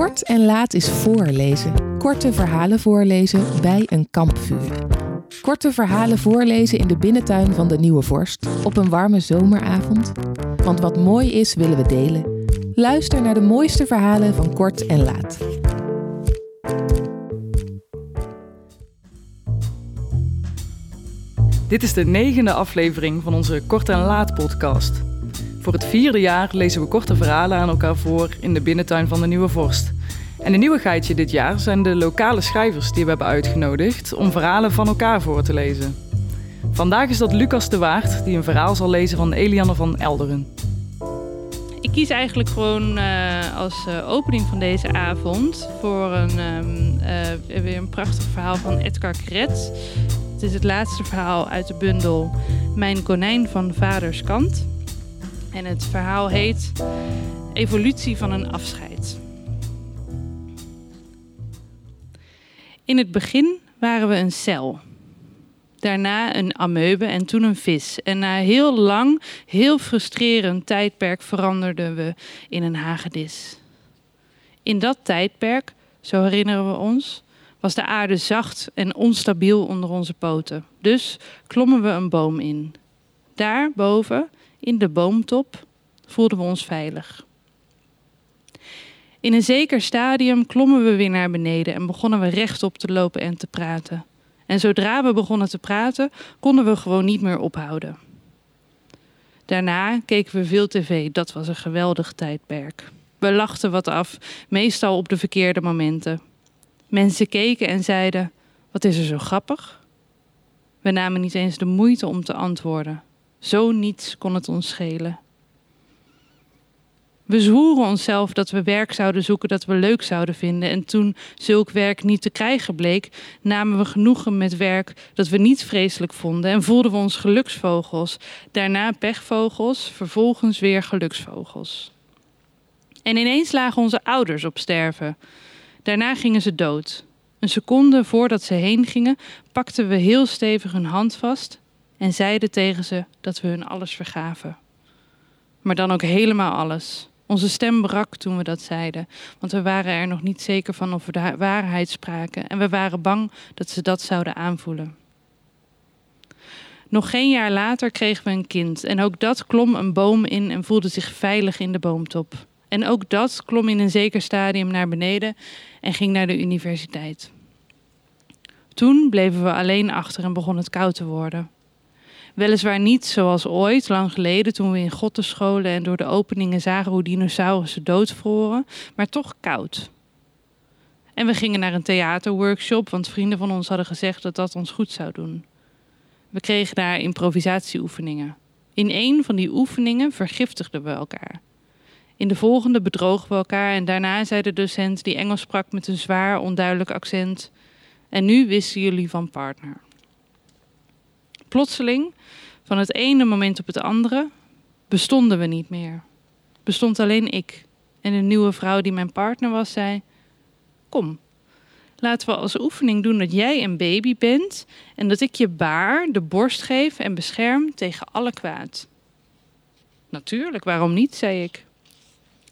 Kort en laat is voorlezen. Korte verhalen voorlezen bij een kampvuur. Korte verhalen voorlezen in de binnentuin van de Nieuwe Vorst op een warme zomeravond. Want wat mooi is, willen we delen. Luister naar de mooiste verhalen van Kort en Laat. Dit is de negende aflevering van onze Kort en Laat podcast. Voor het vierde jaar lezen we korte verhalen aan elkaar voor in de binnentuin van de Nieuwe Vorst. En een nieuwigheidje dit jaar zijn de lokale schrijvers die we hebben uitgenodigd om verhalen van elkaar voor te lezen. Vandaag is dat Lucas de Waard die een verhaal zal lezen van Eliane van Elderen. Ik kies eigenlijk gewoon uh, als uh, opening van deze avond voor een, um, uh, weer een prachtig verhaal van Edgar Kret. Het is het laatste verhaal uit de bundel Mijn konijn van vaders kant. En het verhaal heet Evolutie van een afscheid. In het begin waren we een cel. Daarna een amoebe en toen een vis. En na heel lang, heel frustrerend tijdperk veranderden we in een hagedis. In dat tijdperk, zo herinneren we ons, was de aarde zacht en onstabiel onder onze poten. Dus klommen we een boom in. Daar boven, in de boomtop, voelden we ons veilig. In een zeker stadium klommen we weer naar beneden en begonnen we rechtop te lopen en te praten. En zodra we begonnen te praten, konden we gewoon niet meer ophouden. Daarna keken we veel tv, dat was een geweldig tijdperk. We lachten wat af, meestal op de verkeerde momenten. Mensen keken en zeiden: Wat is er zo grappig? We namen niet eens de moeite om te antwoorden. Zo niets kon het ons schelen. We zwoeren onszelf dat we werk zouden zoeken dat we leuk zouden vinden. En toen zulk werk niet te krijgen bleek, namen we genoegen met werk dat we niet vreselijk vonden en voelden we ons geluksvogels. Daarna pechvogels, vervolgens weer geluksvogels. En ineens lagen onze ouders op sterven. Daarna gingen ze dood. Een seconde voordat ze heen gingen, pakten we heel stevig hun hand vast en zeiden tegen ze dat we hun alles vergaven. Maar dan ook helemaal alles. Onze stem brak toen we dat zeiden, want we waren er nog niet zeker van of we de waarheid spraken en we waren bang dat ze dat zouden aanvoelen. Nog geen jaar later kregen we een kind en ook dat klom een boom in en voelde zich veilig in de boomtop. En ook dat klom in een zeker stadium naar beneden en ging naar de universiteit. Toen bleven we alleen achter en begon het koud te worden. Weliswaar niet zoals ooit, lang geleden, toen we in grotten scholen en door de openingen zagen hoe dinosaurussen doodvroren, maar toch koud. En we gingen naar een theaterworkshop, want vrienden van ons hadden gezegd dat dat ons goed zou doen. We kregen daar improvisatieoefeningen. In een van die oefeningen vergiftigden we elkaar. In de volgende bedrogen we elkaar en daarna zei de docent, die Engels sprak met een zwaar, onduidelijk accent: En nu wisten jullie van partner. Plotseling, van het ene moment op het andere, bestonden we niet meer. Bestond alleen ik. En een nieuwe vrouw die mijn partner was, zei: Kom, laten we als oefening doen dat jij een baby bent en dat ik je baar de borst geef en bescherm tegen alle kwaad. Natuurlijk, waarom niet, zei ik.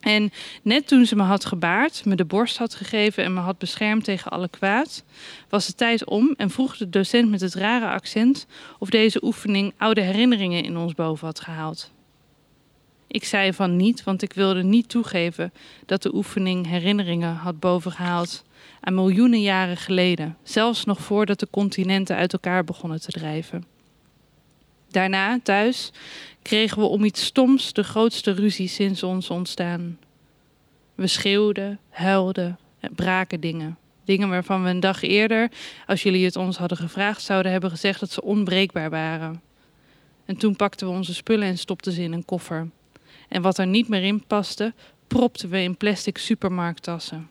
En net toen ze me had gebaard, me de borst had gegeven en me had beschermd tegen alle kwaad, was de tijd om en vroeg de docent met het rare accent of deze oefening oude herinneringen in ons boven had gehaald. Ik zei van niet, want ik wilde niet toegeven dat de oefening herinneringen had bovengehaald aan miljoenen jaren geleden, zelfs nog voordat de continenten uit elkaar begonnen te drijven. Daarna, thuis, kregen we om iets stoms de grootste ruzie sinds ons ontstaan. We schreeuwden, huilden en braken dingen. Dingen waarvan we een dag eerder, als jullie het ons hadden gevraagd, zouden hebben gezegd dat ze onbreekbaar waren. En toen pakten we onze spullen en stopten ze in een koffer. En wat er niet meer in paste, propten we in plastic supermarkttassen.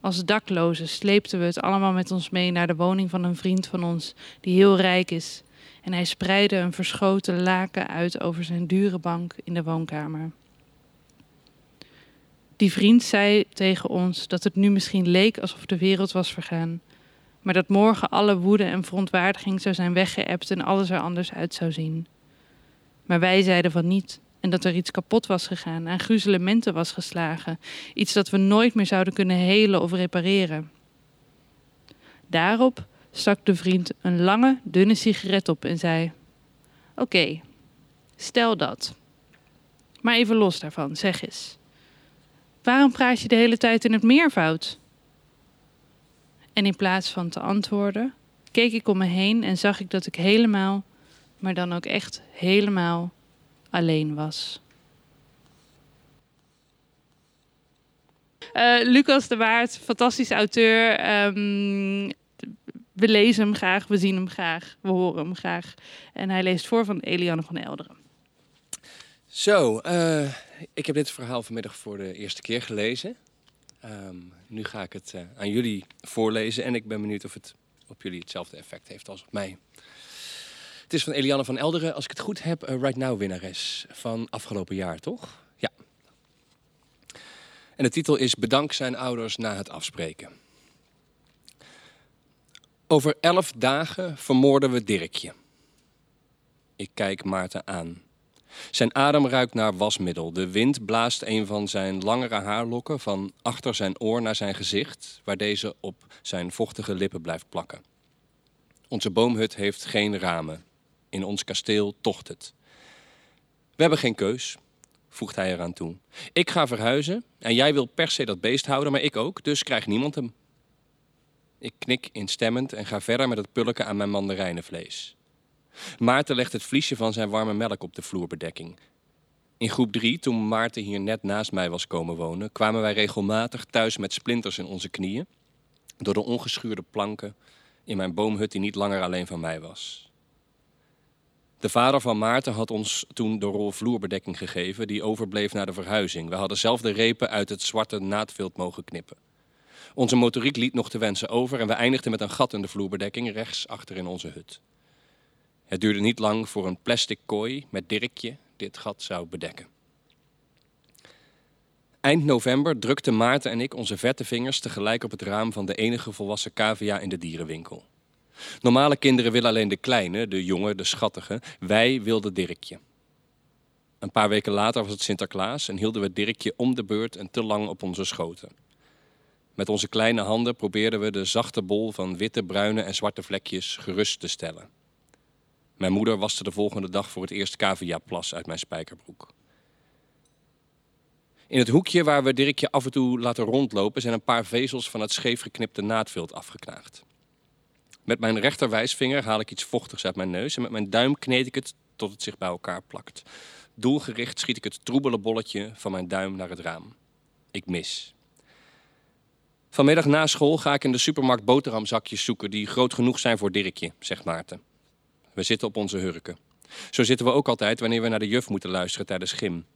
Als daklozen sleepten we het allemaal met ons mee naar de woning van een vriend van ons, die heel rijk is en hij spreidde een verschoten laken uit over zijn dure bank in de woonkamer. Die vriend zei tegen ons dat het nu misschien leek alsof de wereld was vergaan, maar dat morgen alle woede en verontwaardiging zou zijn weggeëpt en alles er anders uit zou zien. Maar wij zeiden van niet, En dat er iets kapot was gegaan, aan gruzelementen was geslagen. Iets dat we nooit meer zouden kunnen helen of repareren. Daarop stak de vriend een lange, dunne sigaret op en zei: Oké, stel dat. Maar even los daarvan, zeg eens. Waarom praat je de hele tijd in het meervoud? En in plaats van te antwoorden, keek ik om me heen en zag ik dat ik helemaal, maar dan ook echt helemaal alleen was. Uh, Lucas de Waard, fantastisch auteur. Um, we lezen hem graag, we zien hem graag, we horen hem graag. En hij leest voor van Eliane van Elderen. Zo, uh, ik heb dit verhaal vanmiddag voor de eerste keer gelezen. Um, nu ga ik het uh, aan jullie voorlezen en ik ben benieuwd of het op jullie hetzelfde effect heeft als op mij. Het is van Eliane van Elderen, als ik het goed heb, uh, Right Now winnares van afgelopen jaar, toch? Ja. En de titel is Bedank zijn ouders na het afspreken. Over elf dagen vermoorden we Dirkje. Ik kijk Maarten aan. Zijn adem ruikt naar wasmiddel. De wind blaast een van zijn langere haarlokken van achter zijn oor naar zijn gezicht, waar deze op zijn vochtige lippen blijft plakken. Onze boomhut heeft geen ramen. In ons kasteel tocht het. We hebben geen keus, voegt hij eraan toe. Ik ga verhuizen en jij wil per se dat beest houden, maar ik ook, dus krijgt niemand hem. Ik knik instemmend en ga verder met het pulken aan mijn mandarijnenvlees. Maarten legt het vliesje van zijn warme melk op de vloerbedekking. In groep 3, toen Maarten hier net naast mij was komen wonen, kwamen wij regelmatig thuis met splinters in onze knieën, door de ongeschuurde planken in mijn boomhut die niet langer alleen van mij was. De vader van Maarten had ons toen de rol vloerbedekking gegeven die overbleef na de verhuizing. We hadden zelf de repen uit het zwarte naadvilt mogen knippen. Onze motoriek liet nog te wensen over en we eindigden met een gat in de vloerbedekking rechts achter in onze hut. Het duurde niet lang voor een plastic kooi met Dirkje dit gat zou bedekken. Eind november drukten Maarten en ik onze vette vingers tegelijk op het raam van de enige volwassen cavia in de dierenwinkel. Normale kinderen willen alleen de kleine, de jonge, de schattige. Wij wilden Dirkje. Een paar weken later was het Sinterklaas en hielden we Dirkje om de beurt en te lang op onze schoten. Met onze kleine handen probeerden we de zachte bol van witte, bruine en zwarte vlekjes gerust te stellen. Mijn moeder waste de volgende dag voor het eerst cavia-plas uit mijn spijkerbroek. In het hoekje waar we Dirkje af en toe laten rondlopen... zijn een paar vezels van het scheef geknipte naadvilt afgeknaagd. Met mijn rechterwijsvinger haal ik iets vochtigs uit mijn neus... en met mijn duim kneed ik het tot het zich bij elkaar plakt. Doelgericht schiet ik het troebele bolletje van mijn duim naar het raam. Ik mis. Vanmiddag na school ga ik in de supermarkt boterhamzakjes zoeken... die groot genoeg zijn voor Dirkje, zegt Maarten. We zitten op onze hurken. Zo zitten we ook altijd wanneer we naar de juf moeten luisteren tijdens gym.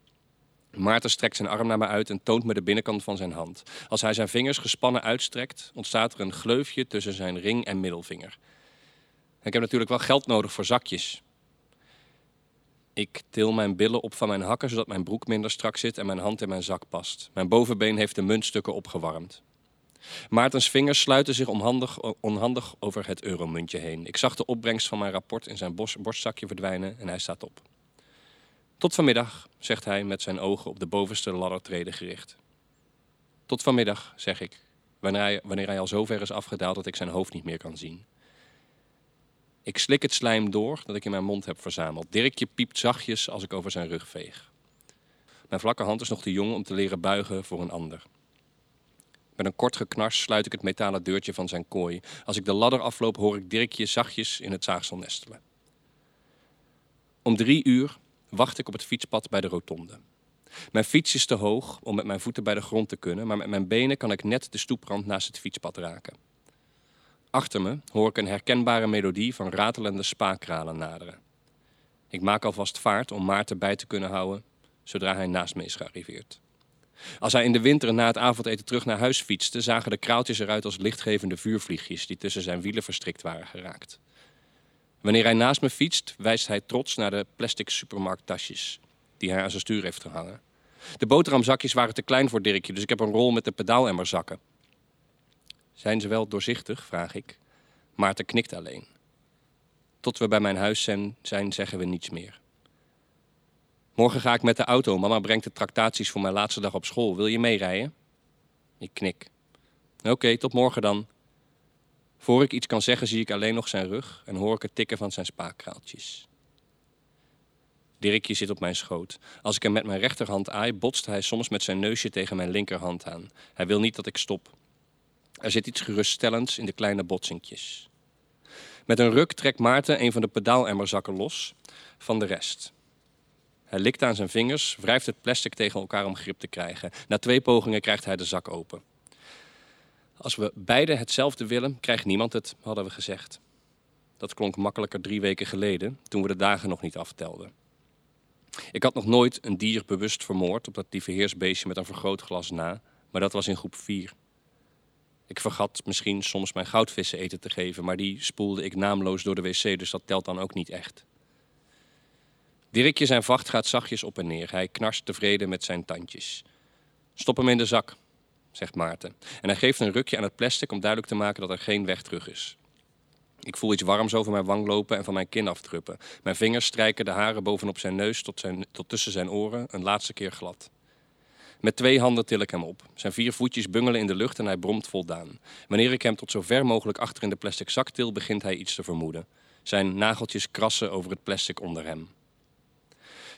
Maarten strekt zijn arm naar me uit en toont me de binnenkant van zijn hand. Als hij zijn vingers gespannen uitstrekt, ontstaat er een gleufje tussen zijn ring en middelvinger. Ik heb natuurlijk wel geld nodig voor zakjes. Ik til mijn billen op van mijn hakken, zodat mijn broek minder strak zit en mijn hand in mijn zak past. Mijn bovenbeen heeft de muntstukken opgewarmd. Maartens vingers sluiten zich onhandig, onhandig over het euromuntje heen. Ik zag de opbrengst van mijn rapport in zijn borstzakje verdwijnen en hij staat op. Tot vanmiddag, zegt hij met zijn ogen op de bovenste laddertreden gericht. Tot vanmiddag, zeg ik, wanneer hij, wanneer hij al zo ver is afgedaald dat ik zijn hoofd niet meer kan zien. Ik slik het slijm door dat ik in mijn mond heb verzameld. Dirkje piept zachtjes als ik over zijn rug veeg. Mijn vlakke hand is nog te jong om te leren buigen voor een ander. Met een kort geknars sluit ik het metalen deurtje van zijn kooi. Als ik de ladder afloop, hoor ik Dirkje zachtjes in het zaagsel nestelen. Om drie uur wacht ik op het fietspad bij de rotonde. Mijn fiets is te hoog om met mijn voeten bij de grond te kunnen, maar met mijn benen kan ik net de stoeprand naast het fietspad raken. Achter me hoor ik een herkenbare melodie van ratelende spaakkralen naderen. Ik maak alvast vaart om Maarten bij te kunnen houden zodra hij naast me is gearriveerd. Als hij in de winter na het avondeten terug naar huis fietste, zagen de kraaltjes eruit als lichtgevende vuurvliegjes die tussen zijn wielen verstrikt waren geraakt. Wanneer hij naast me fietst, wijst hij trots naar de plastic supermarkttasjes die hij aan zijn stuur heeft gehangen. De boterhamzakjes waren te klein voor Dirkje, dus ik heb een rol met de pedaalemmerzakken. Zijn ze wel doorzichtig, vraag ik. Maarten knikt alleen. Tot we bij mijn huis zijn, zijn zeggen we niets meer. Morgen ga ik met de auto. Mama brengt de tractaties voor mijn laatste dag op school. Wil je meerijden? Ik knik. Oké, tot morgen dan. Voor ik iets kan zeggen, zie ik alleen nog zijn rug en hoor ik het tikken van zijn spaakkraaltjes. Dirkje zit op mijn schoot. Als ik hem met mijn rechterhand aai, botst hij soms met zijn neusje tegen mijn linkerhand aan. Hij wil niet dat ik stop. Er zit iets geruststellends in de kleine botsinkjes. Met een ruk trekt Maarten een van de pedaalemmerzakken los van de rest. Hij likt aan zijn vingers, wrijft het plastic tegen elkaar om grip te krijgen. Na twee pogingen krijgt hij de zak open. Als we beide hetzelfde willen, krijgt niemand het, hadden we gezegd. Dat klonk makkelijker drie weken geleden, toen we de dagen nog niet aftelden. Ik had nog nooit een dier bewust vermoord op dat lieveheersbeestje met een vergrootglas na, maar dat was in groep 4. Ik vergat misschien soms mijn goudvissen eten te geven, maar die spoelde ik naamloos door de wc, dus dat telt dan ook niet echt. Dirkje zijn vacht gaat zachtjes op en neer. Hij knarst tevreden met zijn tandjes. Stop hem in de zak, zegt Maarten. En hij geeft een rukje aan het plastic om duidelijk te maken dat er geen weg terug is. Ik voel iets warms over mijn wang lopen en van mijn kin aftruppen. Mijn vingers strijken de haren bovenop zijn neus tot, zijn, tot tussen zijn oren, een laatste keer glad. Met twee handen til ik hem op. Zijn vier voetjes bungelen in de lucht en hij bromt voldaan. Wanneer ik hem tot zo ver mogelijk achter in de plastic zak til, begint hij iets te vermoeden. Zijn nageltjes krassen over het plastic onder hem.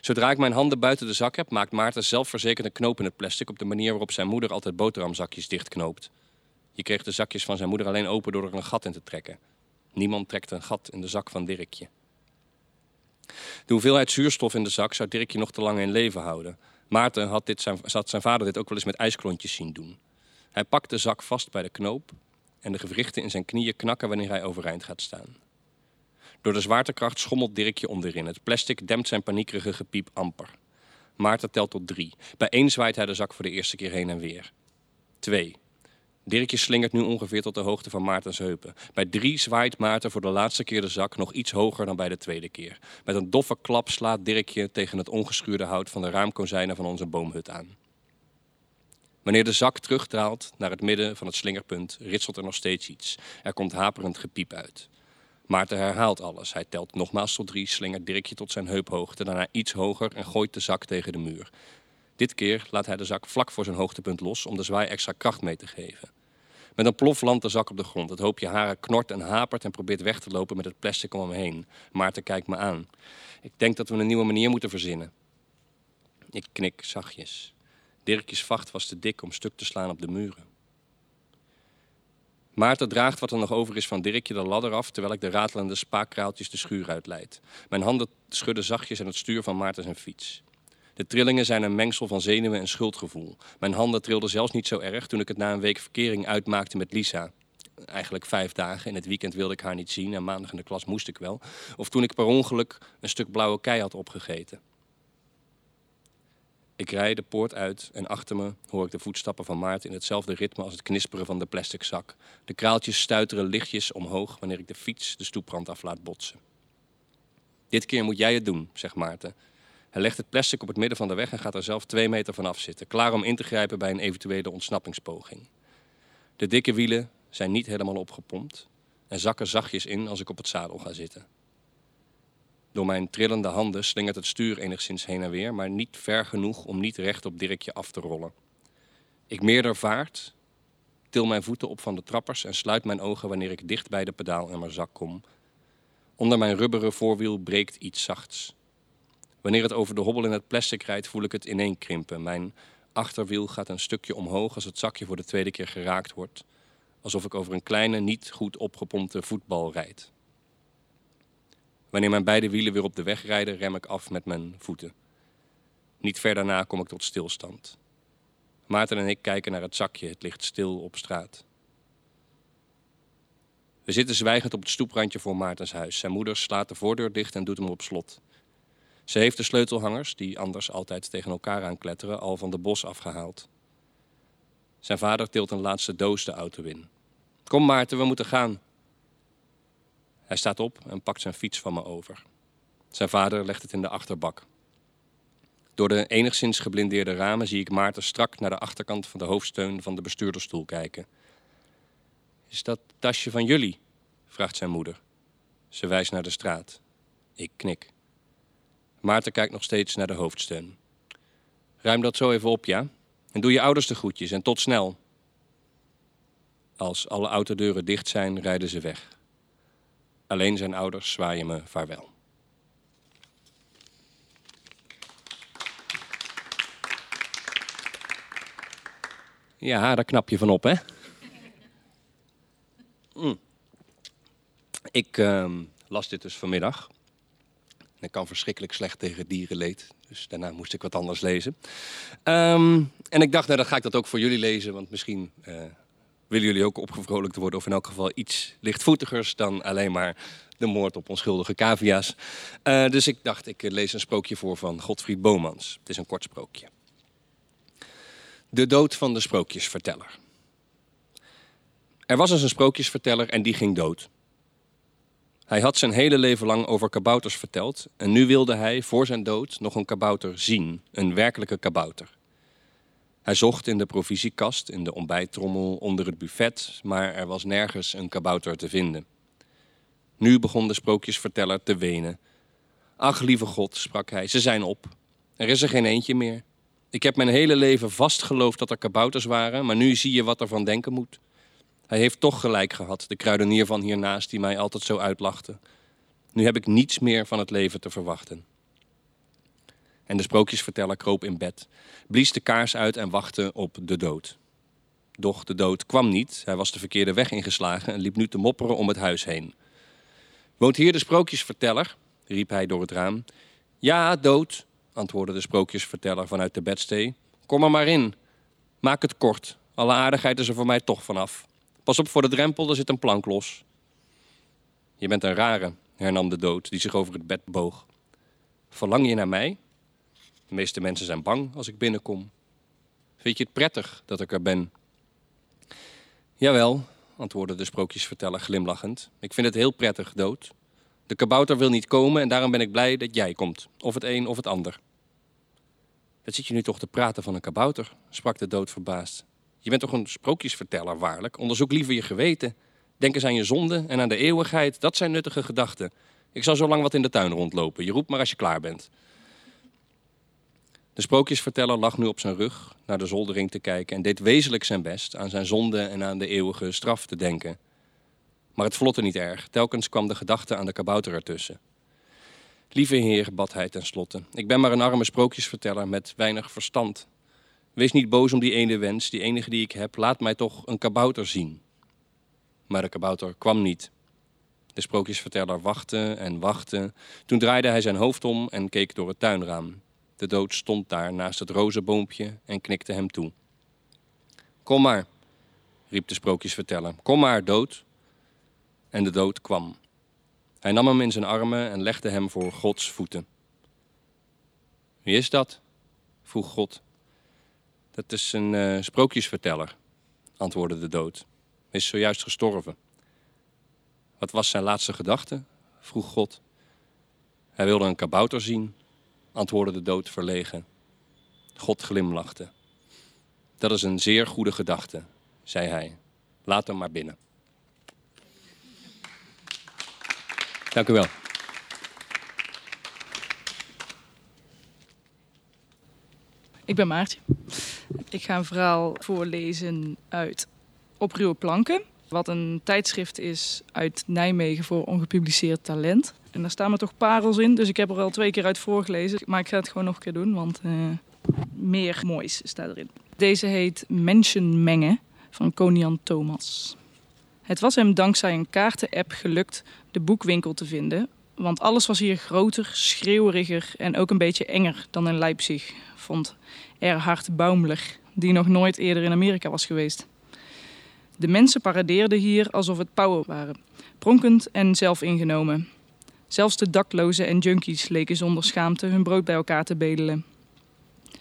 Zodra ik mijn handen buiten de zak heb, maakt Maarten zelfverzekerd een knoop in het plastic op de manier waarop zijn moeder altijd boterhamzakjes dichtknoopt. Je kreeg de zakjes van zijn moeder alleen open door er een gat in te trekken. Niemand trekt een gat in de zak van Dirkje. De hoeveelheid zuurstof in de zak zou Dirkje nog te lang in leven houden. Maarten had, dit zijn, had zijn vader dit ook wel eens met ijsklontjes zien doen. Hij pakt de zak vast bij de knoop en de gewrichten in zijn knieën knakken wanneer hij overeind gaat staan. Door de zwaartekracht schommelt Dirkje onderin. Het plastic dempt zijn paniekerige gepiep amper. Maarten telt tot drie. Bij één zwaait hij de zak voor de eerste keer heen en weer. Twee. Dirkje slingert nu ongeveer tot de hoogte van Maartens heupen. Bij drie zwaait Maarten voor de laatste keer de zak nog iets hoger dan bij de tweede keer. Met een doffe klap slaat Dirkje tegen het ongeschuurde hout van de raamkozijnen van onze boomhut aan. Wanneer de zak terugdraalt naar het midden van het slingerpunt, ritselt er nog steeds iets. Er komt haperend gepiep uit. Maarten herhaalt alles. Hij telt nogmaals tot drie, slingert Dirkje tot zijn heuphoogte, daarna iets hoger en gooit de zak tegen de muur. Dit keer laat hij de zak vlak voor zijn hoogtepunt los om de zwaai extra kracht mee te geven. Met een plof landt de zak op de grond. Het hoopje haren knort en hapert en probeert weg te lopen met het plastic om hem heen. Maarten kijkt me aan. Ik denk dat we een nieuwe manier moeten verzinnen. Ik knik zachtjes. Dirkjes vacht was te dik om stuk te slaan op de muren. Maarten draagt wat er nog over is van Dirkje de ladder af... terwijl ik de ratelende spaakkraaltjes de schuur uitleid. Mijn handen schudden zachtjes aan het stuur van Maarten zijn fiets. De trillingen zijn een mengsel van zenuwen en schuldgevoel. Mijn handen trilden zelfs niet zo erg toen ik het na een week verkering uitmaakte met Lisa. Eigenlijk vijf dagen. In het weekend wilde ik haar niet zien en maandag in de klas moest ik wel. Of toen ik per ongeluk een stuk blauwe kei had opgegeten. Ik rijd de poort uit en achter me hoor ik de voetstappen van Maarten in hetzelfde ritme als het knisperen van de plastic zak. De kraaltjes stuiteren lichtjes omhoog wanneer ik de fiets de stoeprand af laat botsen. Dit keer moet jij het doen, zegt Maarten. Hij legt het plastic op het midden van de weg en gaat er zelf twee meter vanaf zitten, klaar om in te grijpen bij een eventuele ontsnappingspoging. De dikke wielen zijn niet helemaal opgepompt en zakken zachtjes in als ik op het zadel ga zitten. Door mijn trillende handen slingert het stuur enigszins heen en weer, maar niet ver genoeg om niet recht op Dirkje af te rollen. Ik meerder vaart, til mijn voeten op van de trappers en sluit mijn ogen wanneer ik dicht bij de pedaal en mijn zak kom. Onder mijn rubberen voorwiel breekt iets zachts. Wanneer het over de hobbel in het plastic rijdt, voel ik het ineenkrimpen. Mijn achterwiel gaat een stukje omhoog als het zakje voor de tweede keer geraakt wordt. Alsof ik over een kleine, niet goed opgepompte voetbal rijd. Wanneer mijn beide wielen weer op de weg rijden, rem ik af met mijn voeten. Niet ver daarna kom ik tot stilstand. Maarten en ik kijken naar het zakje, het ligt stil op straat. We zitten zwijgend op het stoeprandje voor Maartens huis. Zijn moeder slaat de voordeur dicht en doet hem op slot. Ze heeft de sleutelhangers, die anders altijd tegen elkaar aankletteren, al van de bos afgehaald. Zijn vader tilt een laatste doos de auto in. Kom Maarten, we moeten gaan. Hij staat op en pakt zijn fiets van me over. Zijn vader legt het in de achterbak. Door de enigszins geblindeerde ramen zie ik Maarten strak naar de achterkant van de hoofdsteun van de bestuurderstoel kijken. Is dat tasje van jullie? vraagt zijn moeder. Ze wijst naar de straat. Ik knik. Maarten kijkt nog steeds naar de hoofdsteun. Ruim dat zo even op, ja? En doe je ouders de groetjes en tot snel. Als alle autodeuren dicht zijn, rijden ze weg. Alleen zijn ouders zwaaien me vaarwel. Ja, daar knap je van op, hè? Mm. Ik ehm, las dit dus vanmiddag. Ik kan verschrikkelijk slecht tegen dierenleed. Dus daarna moest ik wat anders lezen. Ehm, en ik dacht, nou, dan ga ik dat ook voor jullie lezen. Want misschien uh, willen jullie ook opgevrolijkt worden. Of in elk geval iets lichtvoetigers dan alleen maar de moord op onschuldige cavia's. Uh, dus ik dacht, ik lees een sprookje voor van Godfried Bomans. Het is een kort sprookje. De dood van de sprookjesverteller. Er was eens een sprookjesverteller en die ging dood. Hij had zijn hele leven lang over kabouters verteld en nu wilde hij voor zijn dood nog een kabouter zien, een werkelijke kabouter. Hij zocht in de provisiekast, in de ontbijttrommel, onder het buffet, maar er was nergens een kabouter te vinden. Nu begon de sprookjesverteller te wenen. Ach, lieve God, sprak hij, ze zijn op. Er is er geen eentje meer. Ik heb mijn hele leven vastgeloofd dat er kabouters waren, maar nu zie je wat er van denken moet. Hij heeft toch gelijk gehad, de kruidenier van hiernaast die mij altijd zo uitlachte. Nu heb ik niets meer van het leven te verwachten. En de sprookjesverteller kroop in bed, blies de kaars uit en wachtte op de dood. Doch de dood kwam niet, hij was de verkeerde weg ingeslagen en liep nu te mopperen om het huis heen. Woont hier de sprookjesverteller? riep hij door het raam. Ja, dood, antwoordde de sprookjesverteller vanuit de bedstee. Kom er maar in. Maak het kort. Alle aardigheid is er voor mij toch vanaf. Pas op voor de drempel, er zit een plank los. Je bent een rare, hernam de dood, die zich over het bed boog. Verlang je naar mij? De meeste mensen zijn bang als ik binnenkom. Vind je het prettig dat ik er ben? Jawel, antwoordde de sprookjesverteller glimlachend. Ik vind het heel prettig, dood. De kabouter wil niet komen en daarom ben ik blij dat jij komt. Of het een of het ander. Wat zit je nu toch te praten van een kabouter? sprak de dood verbaasd. Je bent toch een sprookjesverteller, waarlijk? Onderzoek liever je geweten. Denk eens aan je zonde en aan de eeuwigheid. Dat zijn nuttige gedachten. Ik zal zo lang wat in de tuin rondlopen. Je roept maar als je klaar bent. De sprookjesverteller lag nu op zijn rug naar de zoldering te kijken en deed wezenlijk zijn best aan zijn zonde en aan de eeuwige straf te denken. Maar het vlotte niet erg. Telkens kwam de gedachte aan de kabouter ertussen. Lieve heer, bad hij tenslotte, ik ben maar een arme sprookjesverteller met weinig verstand. Wees niet boos om die ene wens, die enige die ik heb. Laat mij toch een kabouter zien. Maar de kabouter kwam niet. De sprookjesverteller wachtte en wachtte. Toen draaide hij zijn hoofd om en keek door het tuinraam. De dood stond daar naast het rozenboompje en knikte hem toe. Kom maar, riep de sprookjesverteller. Kom maar, dood. En de dood kwam. Hij nam hem in zijn armen en legde hem voor Gods voeten. Wie is dat? vroeg God. Dat is een uh, sprookjesverteller, antwoordde de dood. Hij is zojuist gestorven. Wat was zijn laatste gedachte? vroeg God. Hij wilde een kabouter zien, antwoordde de dood verlegen. God glimlachte. Dat is een zeer goede gedachte, zei hij. Laat hem maar binnen. Dank u wel. Ik ben Maartje. Ik ga een verhaal voorlezen uit Op Ruwe Planken. Wat een tijdschrift is uit Nijmegen voor ongepubliceerd talent. En daar staan me toch parels in, dus ik heb er al twee keer uit voorgelezen. Maar ik ga het gewoon nog een keer doen, want uh, meer moois staat erin. Deze heet Mengen van Konian Thomas. Het was hem dankzij een kaarten-app gelukt de boekwinkel te vinden. Want alles was hier groter, schreeuweriger en ook een beetje enger dan in Leipzig, vond Erhard Baumler, die nog nooit eerder in Amerika was geweest. De mensen paradeerden hier alsof het pauwen waren, pronkend en zelfingenomen. Zelfs de daklozen en junkies leken zonder schaamte hun brood bij elkaar te bedelen.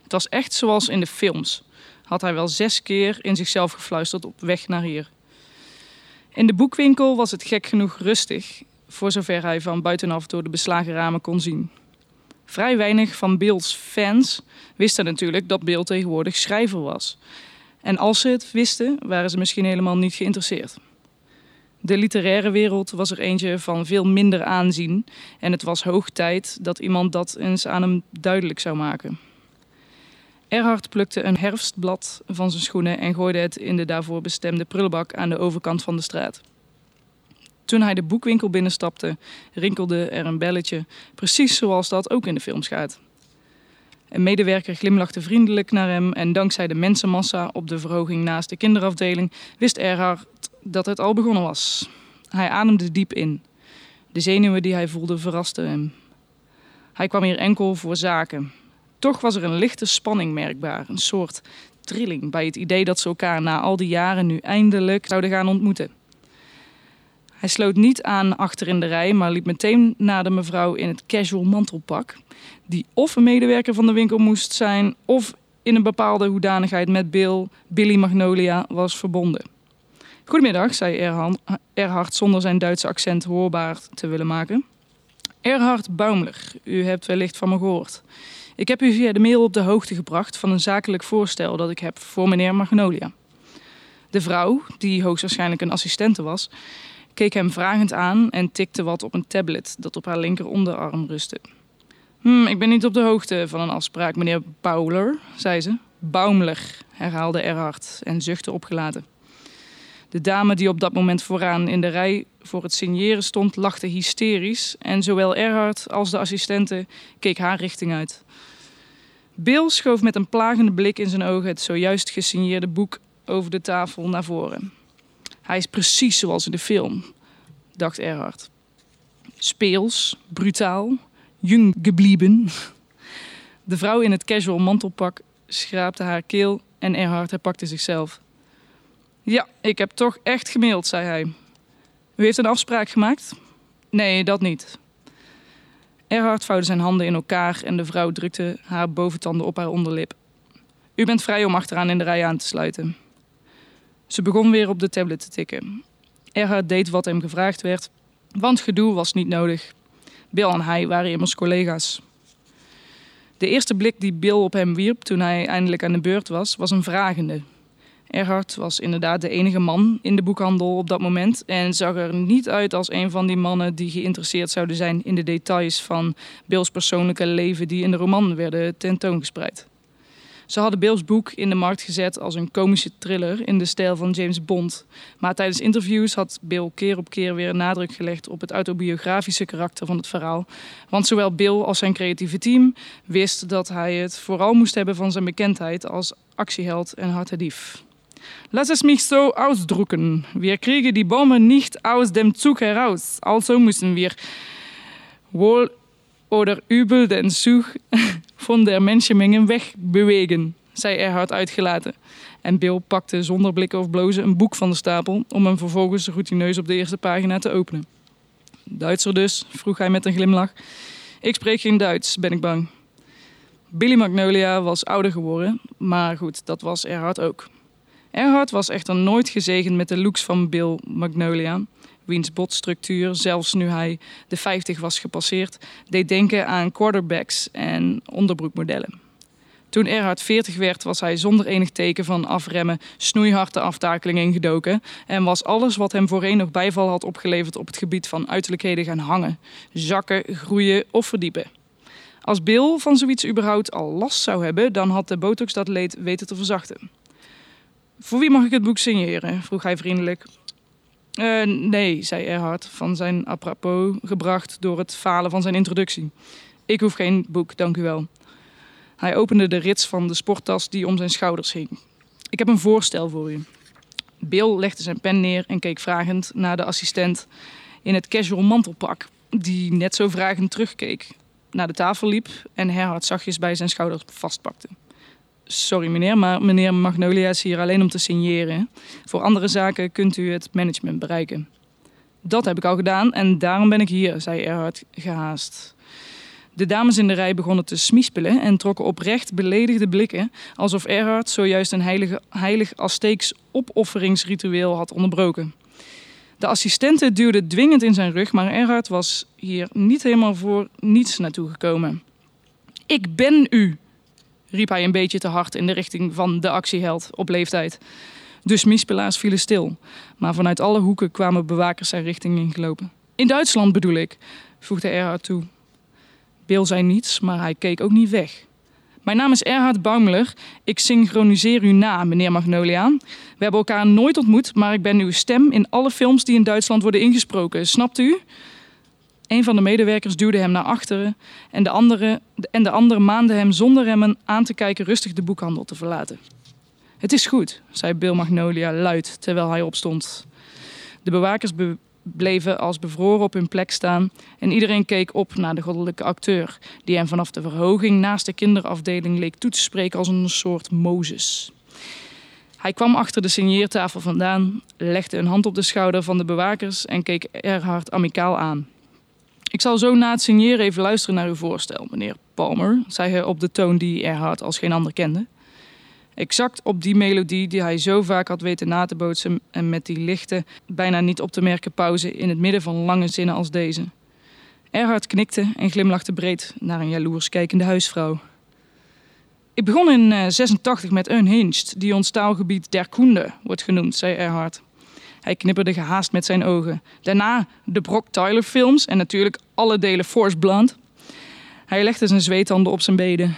Het was echt zoals in de films, had hij wel zes keer in zichzelf gefluisterd op weg naar hier. In de boekwinkel was het gek genoeg rustig, voor zover hij van buitenaf door de beslagen ramen kon zien. Vrij weinig van Bills fans wisten natuurlijk dat Bill tegenwoordig schrijver was. En als ze het wisten, waren ze misschien helemaal niet geïnteresseerd. De literaire wereld was er eentje van veel minder aanzien en het was hoog tijd dat iemand dat eens aan hem duidelijk zou maken. Erhard plukte een herfstblad van zijn schoenen en gooide het in de daarvoor bestemde prullenbak aan de overkant van de straat. Toen hij de boekwinkel binnenstapte, rinkelde er een belletje, precies zoals dat ook in de films gaat. Een medewerker glimlachte vriendelijk naar hem en dankzij de mensenmassa op de verhoging naast de kinderafdeling wist Erhard dat het al begonnen was. Hij ademde diep in. De zenuwen die hij voelde verrasten hem. Hij kwam hier enkel voor zaken. Toch was er een lichte spanning merkbaar, een soort trilling bij het idee dat ze elkaar na al die jaren nu eindelijk zouden gaan ontmoeten. Hij sloot niet aan achter in de rij, maar liep meteen naar de mevrouw in het casual mantelpak, die of een medewerker van de winkel moest zijn of in een bepaalde hoedanigheid met Bill, Billy Magnolia was verbonden. Goedemiddag, zei Erhard zonder zijn Duitse accent hoorbaar te willen maken. Erhard Baumler, u hebt wellicht van me gehoord. Ik heb u via de mail op de hoogte gebracht van een zakelijk voorstel dat ik heb voor meneer Magnolia. De vrouw, die hoogstwaarschijnlijk een assistente was, keek hem vragend aan en tikte wat op een tablet dat op haar linker onderarm rustte. Hm, ik ben niet op de hoogte van een afspraak, meneer Bauler, zei ze. Baumler, herhaalde Erhard en zuchtte opgelaten. De dame die op dat moment vooraan in de rij voor het signeren stond, lachte hysterisch en zowel Erhard als de assistente keek haar richting uit. Bill schoof met een plagende blik in zijn ogen het zojuist gesigneerde boek over de tafel naar voren. Hij is precies zoals in de film, dacht Erhard. Speels, brutaal, jong geblieben. De vrouw in het casual mantelpak schraapte haar keel en Erhard herpakte zichzelf. Ja, ik heb toch echt gemaild, zei hij. U heeft een afspraak gemaakt? Nee, dat niet. Erhard vouwde zijn handen in elkaar en de vrouw drukte haar boventanden op haar onderlip. U bent vrij om achteraan in de rij aan te sluiten. Ze begon weer op de tablet te tikken. Erhard deed wat hem gevraagd werd, want gedoe was niet nodig. Bill en hij waren immers collega's. De eerste blik die Bill op hem wierp toen hij eindelijk aan de beurt was, was een vragende. Erhard was inderdaad de enige man in de boekhandel op dat moment en zag er niet uit als een van die mannen die geïnteresseerd zouden zijn in de details van Bills persoonlijke leven die in de roman werden tentoongespreid. Ze hadden Bills boek in de markt gezet als een komische thriller in de stijl van James Bond. Maar tijdens interviews had Bill keer op keer weer nadruk gelegd op het autobiografische karakter van het verhaal. Want zowel Bill als zijn creatieve team wist dat hij het vooral moest hebben van zijn bekendheid als actieheld en hartedief. Lass es mich so ausdrucken. Wir kriegen die Bombe nicht aus dem Zug heraus. Also müssen wir wohl oder übel den Zug von der Menschenmenge wegbewegen, zei Erhard uitgelaten. En Bill pakte zonder blikken of blozen een boek van de stapel om hem vervolgens routineus op de eerste pagina te openen. Duitser dus, vroeg hij met een glimlach. Ik spreek geen Duits, ben ik bang. Billy Magnolia was ouder geworden, maar goed, dat was Erhard ook. Erhard was echter nooit gezegend met de looks van Bill Magnolia, wiens botstructuur, zelfs nu hij de 50 was gepasseerd, deed denken aan quarterbacks en onderbroekmodellen. Toen Erhard 40 werd, was hij zonder enig teken van afremmen snoeiharde aftakeling ingedoken en was alles wat hem voorheen nog bijval had opgeleverd op het gebied van uiterlijkheden gaan hangen, zakken, groeien of verdiepen. Als Bill van zoiets überhaupt al last zou hebben, dan had de botox dat leed weten te verzachten. Voor wie mag ik het boek signeren? vroeg hij vriendelijk. Uh, nee, zei Erhard, van zijn apropos gebracht door het falen van zijn introductie. Ik hoef geen boek, dank u wel. Hij opende de rits van de sporttas die om zijn schouders hing. Ik heb een voorstel voor u. Bill legde zijn pen neer en keek vragend naar de assistent in het casual mantelpak, die net zo vragend terugkeek, naar de tafel liep en Erhard zachtjes bij zijn schouders vastpakte. Sorry meneer, maar meneer Magnolia is hier alleen om te signeren. Voor andere zaken kunt u het management bereiken. Dat heb ik al gedaan en daarom ben ik hier, zei Erhard gehaast. De dames in de rij begonnen te smispelen en trokken oprecht beledigde blikken, alsof Erhard zojuist een heilige, heilig Azteeks opofferingsritueel had onderbroken. De assistente duwde dwingend in zijn rug, maar Erhard was hier niet helemaal voor niets naartoe gekomen. Ik ben u, riep hij een beetje te hard in de richting van de actieheld op leeftijd. De smiespelaars vielen stil, maar vanuit alle hoeken kwamen bewakers zijn richting ingelopen. In Duitsland bedoel ik, voegde Erhard toe. Bill zei niets, maar hij keek ook niet weg. Mijn naam is Erhard Baumler. Ik synchroniseer u na, meneer Magnolia. We hebben elkaar nooit ontmoet, maar ik ben uw stem in alle films die in Duitsland worden ingesproken. Snapt u? Een van de medewerkers duwde hem naar achteren en de andere, en de andere maande hem zonder hem aan te kijken rustig de boekhandel te verlaten. Het is goed, zei Bill Magnolia luid terwijl hij opstond. De bewakers bleven als bevroren op hun plek staan en iedereen keek op naar de goddelijke acteur, die hem vanaf de verhoging naast de kinderafdeling leek toe te spreken als een soort Mozes. Hij kwam achter de signeertafel vandaan, legde een hand op de schouder van de bewakers en keek Erhard amicaal aan. Ik zal zo na het signeren even luisteren naar uw voorstel, meneer Palmer, zei hij op de toon die Erhard als geen ander kende. Exact op die melodie die hij zo vaak had weten na te bootsen en met die lichte, bijna niet op te merken pauze in het midden van lange zinnen als deze. Erhard knikte en glimlachte breed naar een jaloers kijkende huisvrouw. Ik begon in 86 met Unhinged, die ons taalgebied der Koende wordt genoemd, zei Erhard. Hij knipperde gehaast met zijn ogen. Daarna de Brock Tyler films en natuurlijk alle delen Force Blunt. Hij legde zijn zweethanden op zijn beden.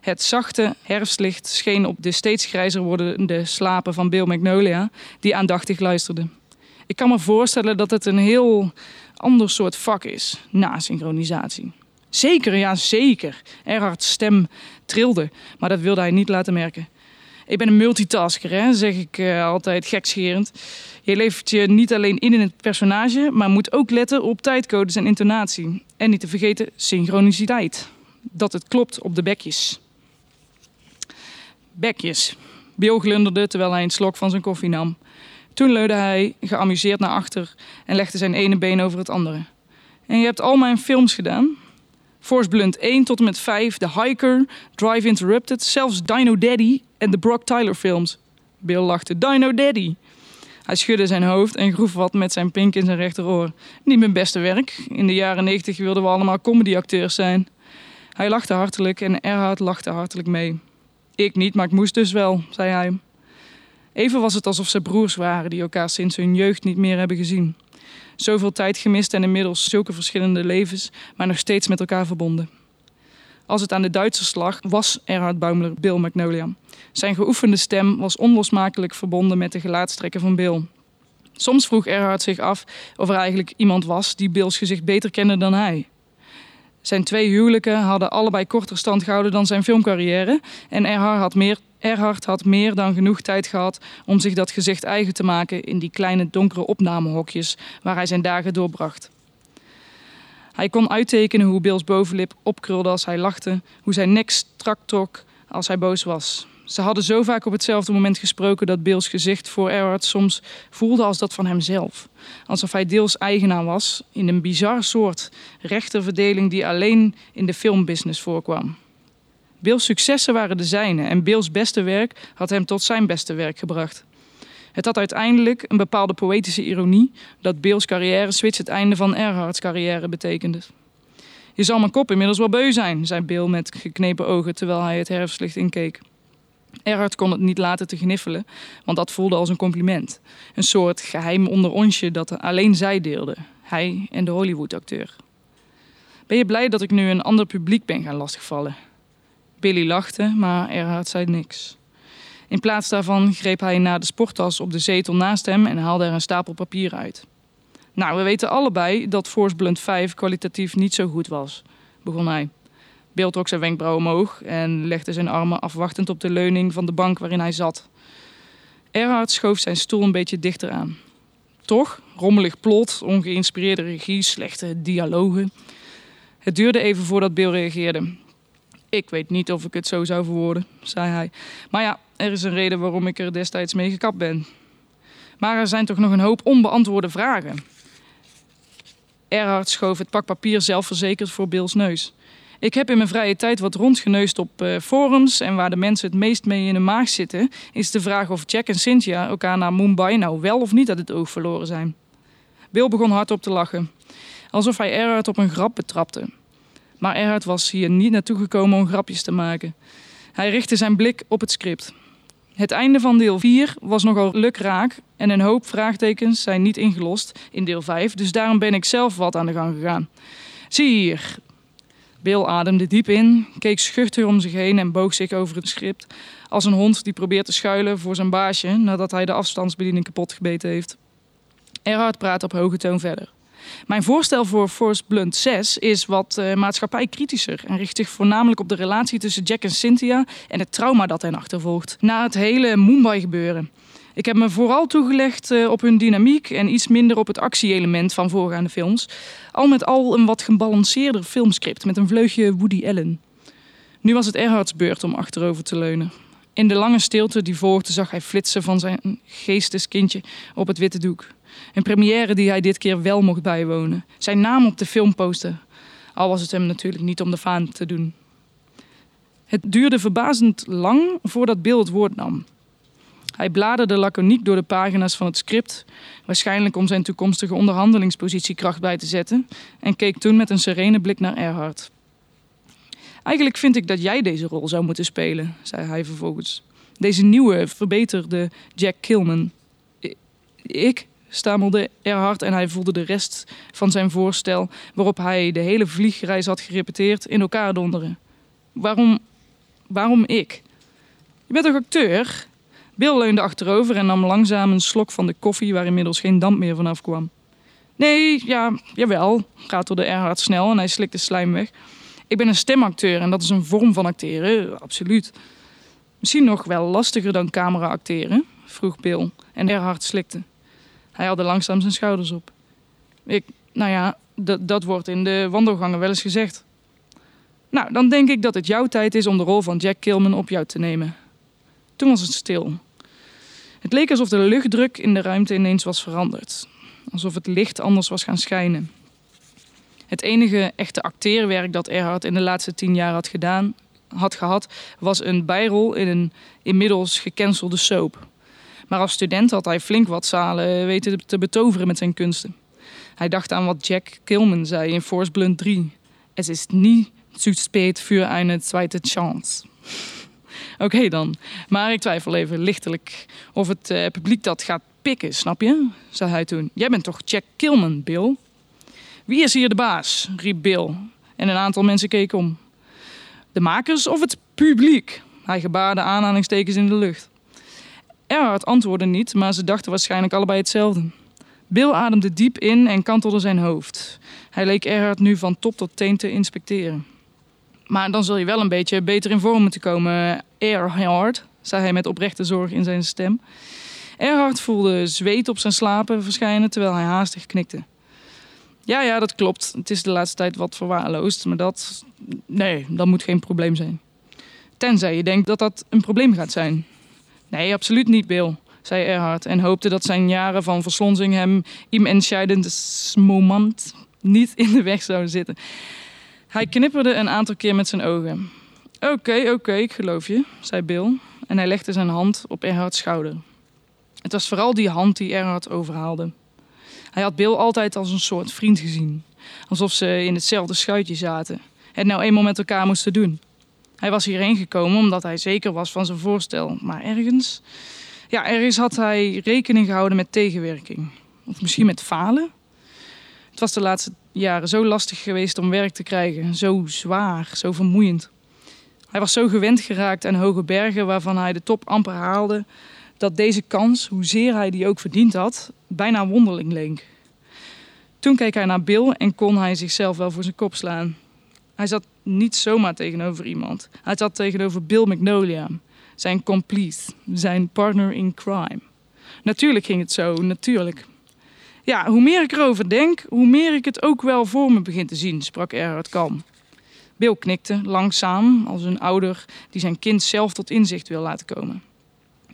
Het zachte herfstlicht scheen op de steeds grijzer wordende slapen van Bill Magnolia, die aandachtig luisterde. Ik kan me voorstellen dat het een heel ander soort vak is, na synchronisatie. Zeker, ja zeker. Erhard's stem trilde, maar dat wilde hij niet laten merken. Ik ben een multitasker, hè, zeg ik uh, altijd gekscherend. Je leeft je niet alleen in in het personage, maar moet ook letten op tijdcodes en intonatie. En niet te vergeten synchroniciteit. Dat het klopt op de bekjes. Bekjes. Bill glunderde terwijl hij een slok van zijn koffie nam. Toen leunde hij geamuseerd naar achter en legde zijn ene been over het andere. En je hebt al mijn films gedaan? Force Blunt 1 tot en met 5, The Hiker, Drive Interrupted, zelfs Dino Daddy en de Brock Tyler films. Bill lachte. Dino Daddy. Hij schudde zijn hoofd en groef wat met zijn pink in zijn rechteroor. Niet mijn beste werk. In de jaren 90 wilden we allemaal comedyacteurs zijn. Hij lachte hartelijk en Erhard lachte hartelijk mee. Ik niet, maar ik moest dus wel, zei hij. Even was het alsof ze broers waren die elkaar sinds hun jeugd niet meer hebben gezien. Zoveel tijd gemist en inmiddels zulke verschillende levens, maar nog steeds met elkaar verbonden. Als het aan de Duitsers lag, was Erhard Baumler Bill Magnolia. Zijn geoefende stem was onlosmakelijk verbonden met de gelaatstrekken van Bill. Soms vroeg Erhard zich af of er eigenlijk iemand was die Bills gezicht beter kende dan hij. Zijn twee huwelijken hadden allebei korter stand gehouden dan zijn filmcarrière en Erhard had meer Erhard had meer dan genoeg tijd gehad om zich dat gezicht eigen te maken in die kleine donkere opnamehokjes waar hij zijn dagen doorbracht. Hij kon uittekenen hoe Bills bovenlip opkrulde als hij lachte, hoe zijn nek strak trok als hij boos was. Ze hadden zo vaak op hetzelfde moment gesproken dat Bills gezicht voor Erhard soms voelde als dat van hemzelf. Alsof hij deels eigenaar was in een bizar soort rechterverdeling die alleen in de filmbusiness voorkwam. Bills successen waren de zijne en Bills beste werk had hem tot zijn beste werk gebracht. Het had uiteindelijk een bepaalde poëtische ironie dat Bills carrière switch het einde van Erhards carrière betekende. Je zal mijn kop inmiddels wel beu zijn, zei Bill met geknepen ogen terwijl hij het herfstlicht inkeek. Erhard kon het niet laten te gniffelen, want dat voelde als een compliment. Een soort geheim onder onsje dat alleen zij deelden, hij en de Hollywood-acteur. Ben je blij dat ik nu een ander publiek ben gaan lastigvallen? Billy lachte, maar Erhard zei niks. In plaats daarvan greep hij naar de sporttas op de zetel naast hem en haalde er een stapel papier uit. Nou, we weten allebei dat Force Blunt 5 kwalitatief niet zo goed was, begon hij. Bill trok zijn wenkbrauw omhoog en legde zijn armen afwachtend op de leuning van de bank waarin hij zat. Erhard schoof zijn stoel een beetje dichter aan. Toch, rommelig plot, ongeïnspireerde regie, slechte dialogen. Het duurde even voordat Bill reageerde. Ik weet niet of ik het zo zou verwoorden, zei hij. Maar ja, er is een reden waarom ik er destijds mee gekapt ben. Maar er zijn toch nog een hoop onbeantwoorde vragen. Erhard schoof het pak papier zelfverzekerd voor Bills neus. Ik heb in mijn vrije tijd wat rondgeneust op uh, forums en waar de mensen het meest mee in de maag zitten, is de vraag of Jack en Cynthia elkaar naar Mumbai nou wel of niet uit het oog verloren zijn. Bill begon hardop te lachen, alsof hij Erhard op een grap betrapte. Maar Erhard was hier niet naartoe gekomen om grapjes te maken. Hij richtte zijn blik op het script. Het einde van deel 4 was nogal lukraak en een hoop vraagtekens zijn niet ingelost in deel 5, dus daarom ben ik zelf wat aan de gang gegaan. Zie hier. Bill ademde diep in, keek schuchter om zich heen en boog zich over het script als een hond die probeert te schuilen voor zijn baasje nadat hij de afstandsbediening kapot gebeten heeft. Erhard praat op hoge toon verder. Mijn voorstel voor Force Blunt 6 is wat uh, maatschappijkritischer en richt zich voornamelijk op de relatie tussen Jack en Cynthia en het trauma dat hen achtervolgt. Na het hele Mumbai gebeuren. Ik heb me vooral toegelegd uh, op hun dynamiek en iets minder op het actieelement van voorgaande films. Al met al een wat gebalanceerder filmscript met een vleugje Woody Allen. Nu was het Erhards beurt om achterover te leunen. In de lange stilte die volgde zag hij flitsen van zijn geesteskindje op het witte doek. Een première die hij dit keer wel mocht bijwonen. Zijn naam op de filmposter. Al was het hem natuurlijk niet om de vaan te doen. Het duurde verbazend lang voordat Bill het woord nam. Hij bladerde laconiek door de pagina's van het script, waarschijnlijk om zijn toekomstige onderhandelingspositie kracht bij te zetten, en keek toen met een serene blik naar Erhard. Eigenlijk vind ik dat jij deze rol zou moeten spelen, zei hij vervolgens. Deze nieuwe, verbeterde Jack Kilman. Ik, stamelde Erhard en hij voelde de rest van zijn voorstel, waarop hij de hele vliegreis had gerepeteerd, in elkaar donderen. Waarom, waarom ik? Je bent toch acteur? Bill leunde achterover en nam langzaam een slok van de koffie waar inmiddels geen damp meer vanaf kwam. Nee, ja, jawel, ratelde Erhard snel en hij slikte slijm weg. Ik ben een stemacteur en dat is een vorm van acteren, absoluut. Misschien nog wel lastiger dan camera acteren, vroeg Bill en Erhard slikte. Hij haalde langzaam zijn schouders op. Ik, nou ja, dat wordt in de wandelgangen wel eens gezegd. Nou, dan denk ik dat het jouw tijd is om de rol van Jack Kilman op jou te nemen. Toen was het stil. Het leek alsof de luchtdruk in de ruimte ineens was veranderd. Alsof het licht anders was gaan schijnen. Het enige echte acteerwerk dat Erhard in de laatste tien jaar had gedaan, had gehad, was een bijrol in een inmiddels gecancelde soap. Maar als student had hij flink wat zalen weten te betoveren met zijn kunsten. Hij dacht aan wat Jack Kilman zei in Force Blunt 3. Het is niet zu spät für eine zweite chance. Oké dan, maar ik twijfel even lichtelijk of het uh, publiek dat gaat pikken, snap je? zei hij toen. Jij bent toch Jack Kilman, Bill? Wie is hier de baas? riep Bill. En een aantal mensen keken om. De makers of het publiek? Hij gebaarde aanhalingstekens in de lucht. Erhard antwoordde niet, maar ze dachten waarschijnlijk allebei hetzelfde. Bill ademde diep in en kantelde zijn hoofd. Hij leek Erhard nu van top tot teen te inspecteren. Maar dan zul je wel een beetje beter in vorm moeten komen, Erhard, zei hij met oprechte zorg in zijn stem. Erhard voelde zweet op zijn slapen verschijnen terwijl hij haastig knikte. Ja, ja, dat klopt. Het is de laatste tijd wat verwaarloosd, maar dat. Nee, dat moet geen probleem zijn. Tenzij je denkt dat dat een probleem gaat zijn. Nee, absoluut niet, Bill, zei Erhard en hoopte dat zijn jaren van verslonsing hem im entscheidendes moment niet in de weg zouden zitten. Hij knipperde een aantal keer met zijn ogen. Oké, oké, ik geloof je, zei Bill en hij legde zijn hand op Erhards schouder. Het was vooral die hand die Erhard overhaalde. Hij had Bill altijd als een soort vriend gezien, alsof ze in hetzelfde schuitje zaten, het nou eenmaal met elkaar moesten doen. Hij was hierheen gekomen omdat hij zeker was van zijn voorstel. Maar ergens, ja, ergens had hij rekening gehouden met tegenwerking. Of misschien met falen. Het was de laatste jaren zo lastig geweest om werk te krijgen. Zo zwaar, zo vermoeiend. Hij was zo gewend geraakt aan hoge bergen waarvan hij de top amper haalde, dat deze kans, hoezeer hij die ook verdiend had, bijna wonderling leek. Toen keek hij naar Bill en kon hij zichzelf wel voor zijn kop slaan. Hij zat niet zomaar tegenover iemand. Hij zat tegenover Bill Magnolia, zijn complice, zijn partner in crime. Natuurlijk ging het zo, natuurlijk. Ja, hoe meer ik erover denk, hoe meer ik het ook wel voor me begin te zien, sprak Erhard kalm. Bill knikte, langzaam, als een ouder die zijn kind zelf tot inzicht wil laten komen.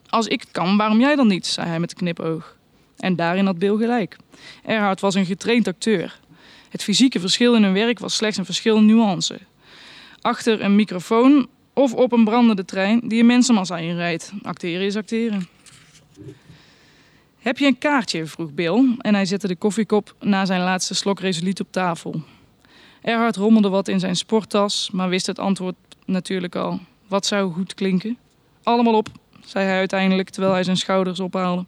Als ik het kan, waarom jij dan niet, zei hij met een knipoog. En daarin had Bill gelijk. Erhard was een getraind acteur. Het fysieke verschil in hun werk was slechts een verschil in nuance. Achter een microfoon of op een brandende trein die een mensenmassa inrijdt. Acteren is acteren. Heb je een kaartje? vroeg Bill en hij zette de koffiekop na zijn laatste slok resoluut op tafel. Erhard rommelde wat in zijn sporttas, maar wist het antwoord natuurlijk al. Wat zou goed klinken? Allemaal op, zei hij uiteindelijk terwijl hij zijn schouders ophaalde.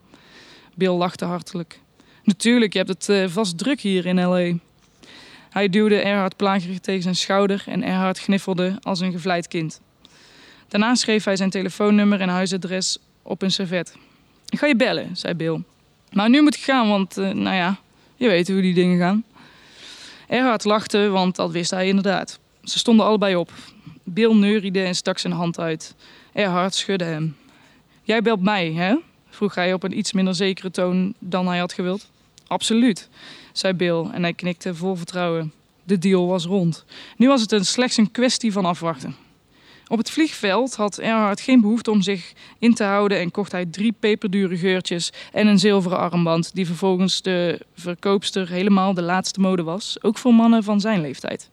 Bill lachte hartelijk. Natuurlijk, je hebt het uh, vast druk hier in L.A. Hij duwde Erhard plagerig tegen zijn schouder en Erhard gniffelde als een gevleid kind. Daarna schreef hij zijn telefoonnummer en huisadres op een servet. Ik ga je bellen, zei Bill. Maar nu moet ik gaan, want, uh, nou ja, je weet hoe die dingen gaan. Erhard lachte, want dat wist hij inderdaad. Ze stonden allebei op. Bill neuriede en stak zijn hand uit. Erhard schudde hem. Jij belt mij, hè? vroeg hij op een iets minder zekere toon dan hij had gewild. Absoluut, zei Bill en hij knikte vol vertrouwen. De deal was rond. Nu was het slechts een kwestie van afwachten. Op het vliegveld had Erhard geen behoefte om zich in te houden en kocht hij drie peperdure geurtjes en een zilveren armband, die vervolgens de verkoopster helemaal de laatste mode was, ook voor mannen van zijn leeftijd.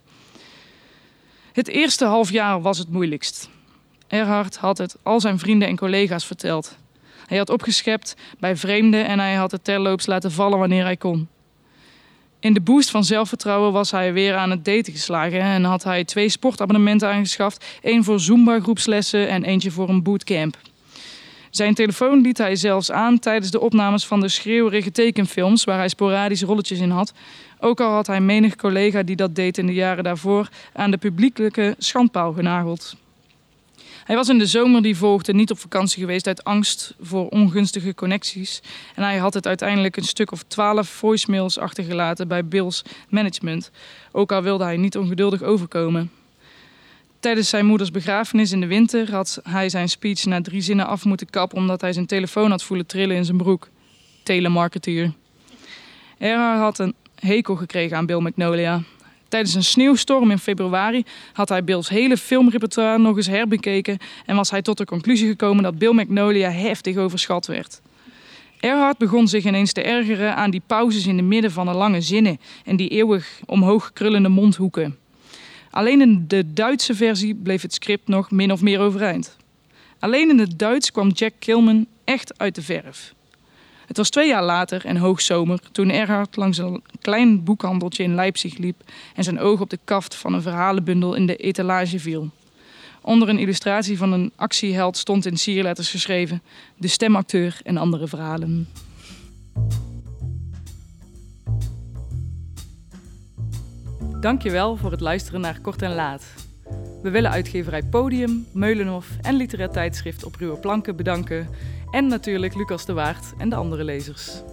Het eerste half jaar was het moeilijkst. Erhard had het al zijn vrienden en collega's verteld. Hij had opgeschept bij vreemden en hij had het terloops laten vallen wanneer hij kon. In de boost van zelfvertrouwen was hij weer aan het daten geslagen en had hij twee sportabonnementen aangeschaft: één voor Zumba-groepslessen en eentje voor een bootcamp. Zijn telefoon liet hij zelfs aan tijdens de opnames van de schreeuwerige tekenfilms, waar hij sporadisch rolletjes in had. Ook al had hij menig collega die dat deed in de jaren daarvoor aan de publiekelijke schandpaal genageld. Hij was in de zomer die volgde niet op vakantie geweest uit angst voor ongunstige connecties. En hij had het uiteindelijk een stuk of twaalf voicemails achtergelaten bij Bill's management. Ook al wilde hij niet ongeduldig overkomen. Tijdens zijn moeders begrafenis in de winter had hij zijn speech na drie zinnen af moeten kappen omdat hij zijn telefoon had voelen trillen in zijn broek. Telemarketeer. Erhard had een hekel gekregen aan Bill Magnolia. Tijdens een sneeuwstorm in februari had hij Bill's hele filmrepertoire nog eens herbekeken en was hij tot de conclusie gekomen dat Bill Magnolia heftig overschat werd. Erhard begon zich ineens te ergeren aan die pauzes in de midden van de lange zinnen en die eeuwig omhoog krullende mondhoeken. Alleen in de Duitse versie bleef het script nog min of meer overeind. Alleen in het Duits kwam Jack Kilman echt uit de verf. Het was twee jaar later en hoogzomer toen Erhard langs een klein boekhandeltje in Leipzig liep en zijn oog op de kaft van een verhalenbundel in de etalage viel. Onder een illustratie van een actieheld stond in sierletters geschreven: De stemacteur en andere verhalen. Dankjewel voor het luisteren naar Kort en Laat. We willen uitgeverij Podium, Meulenhof en literair tijdschrift Op Ruwe Planken bedanken. En natuurlijk Lucas de Waard en de andere lezers.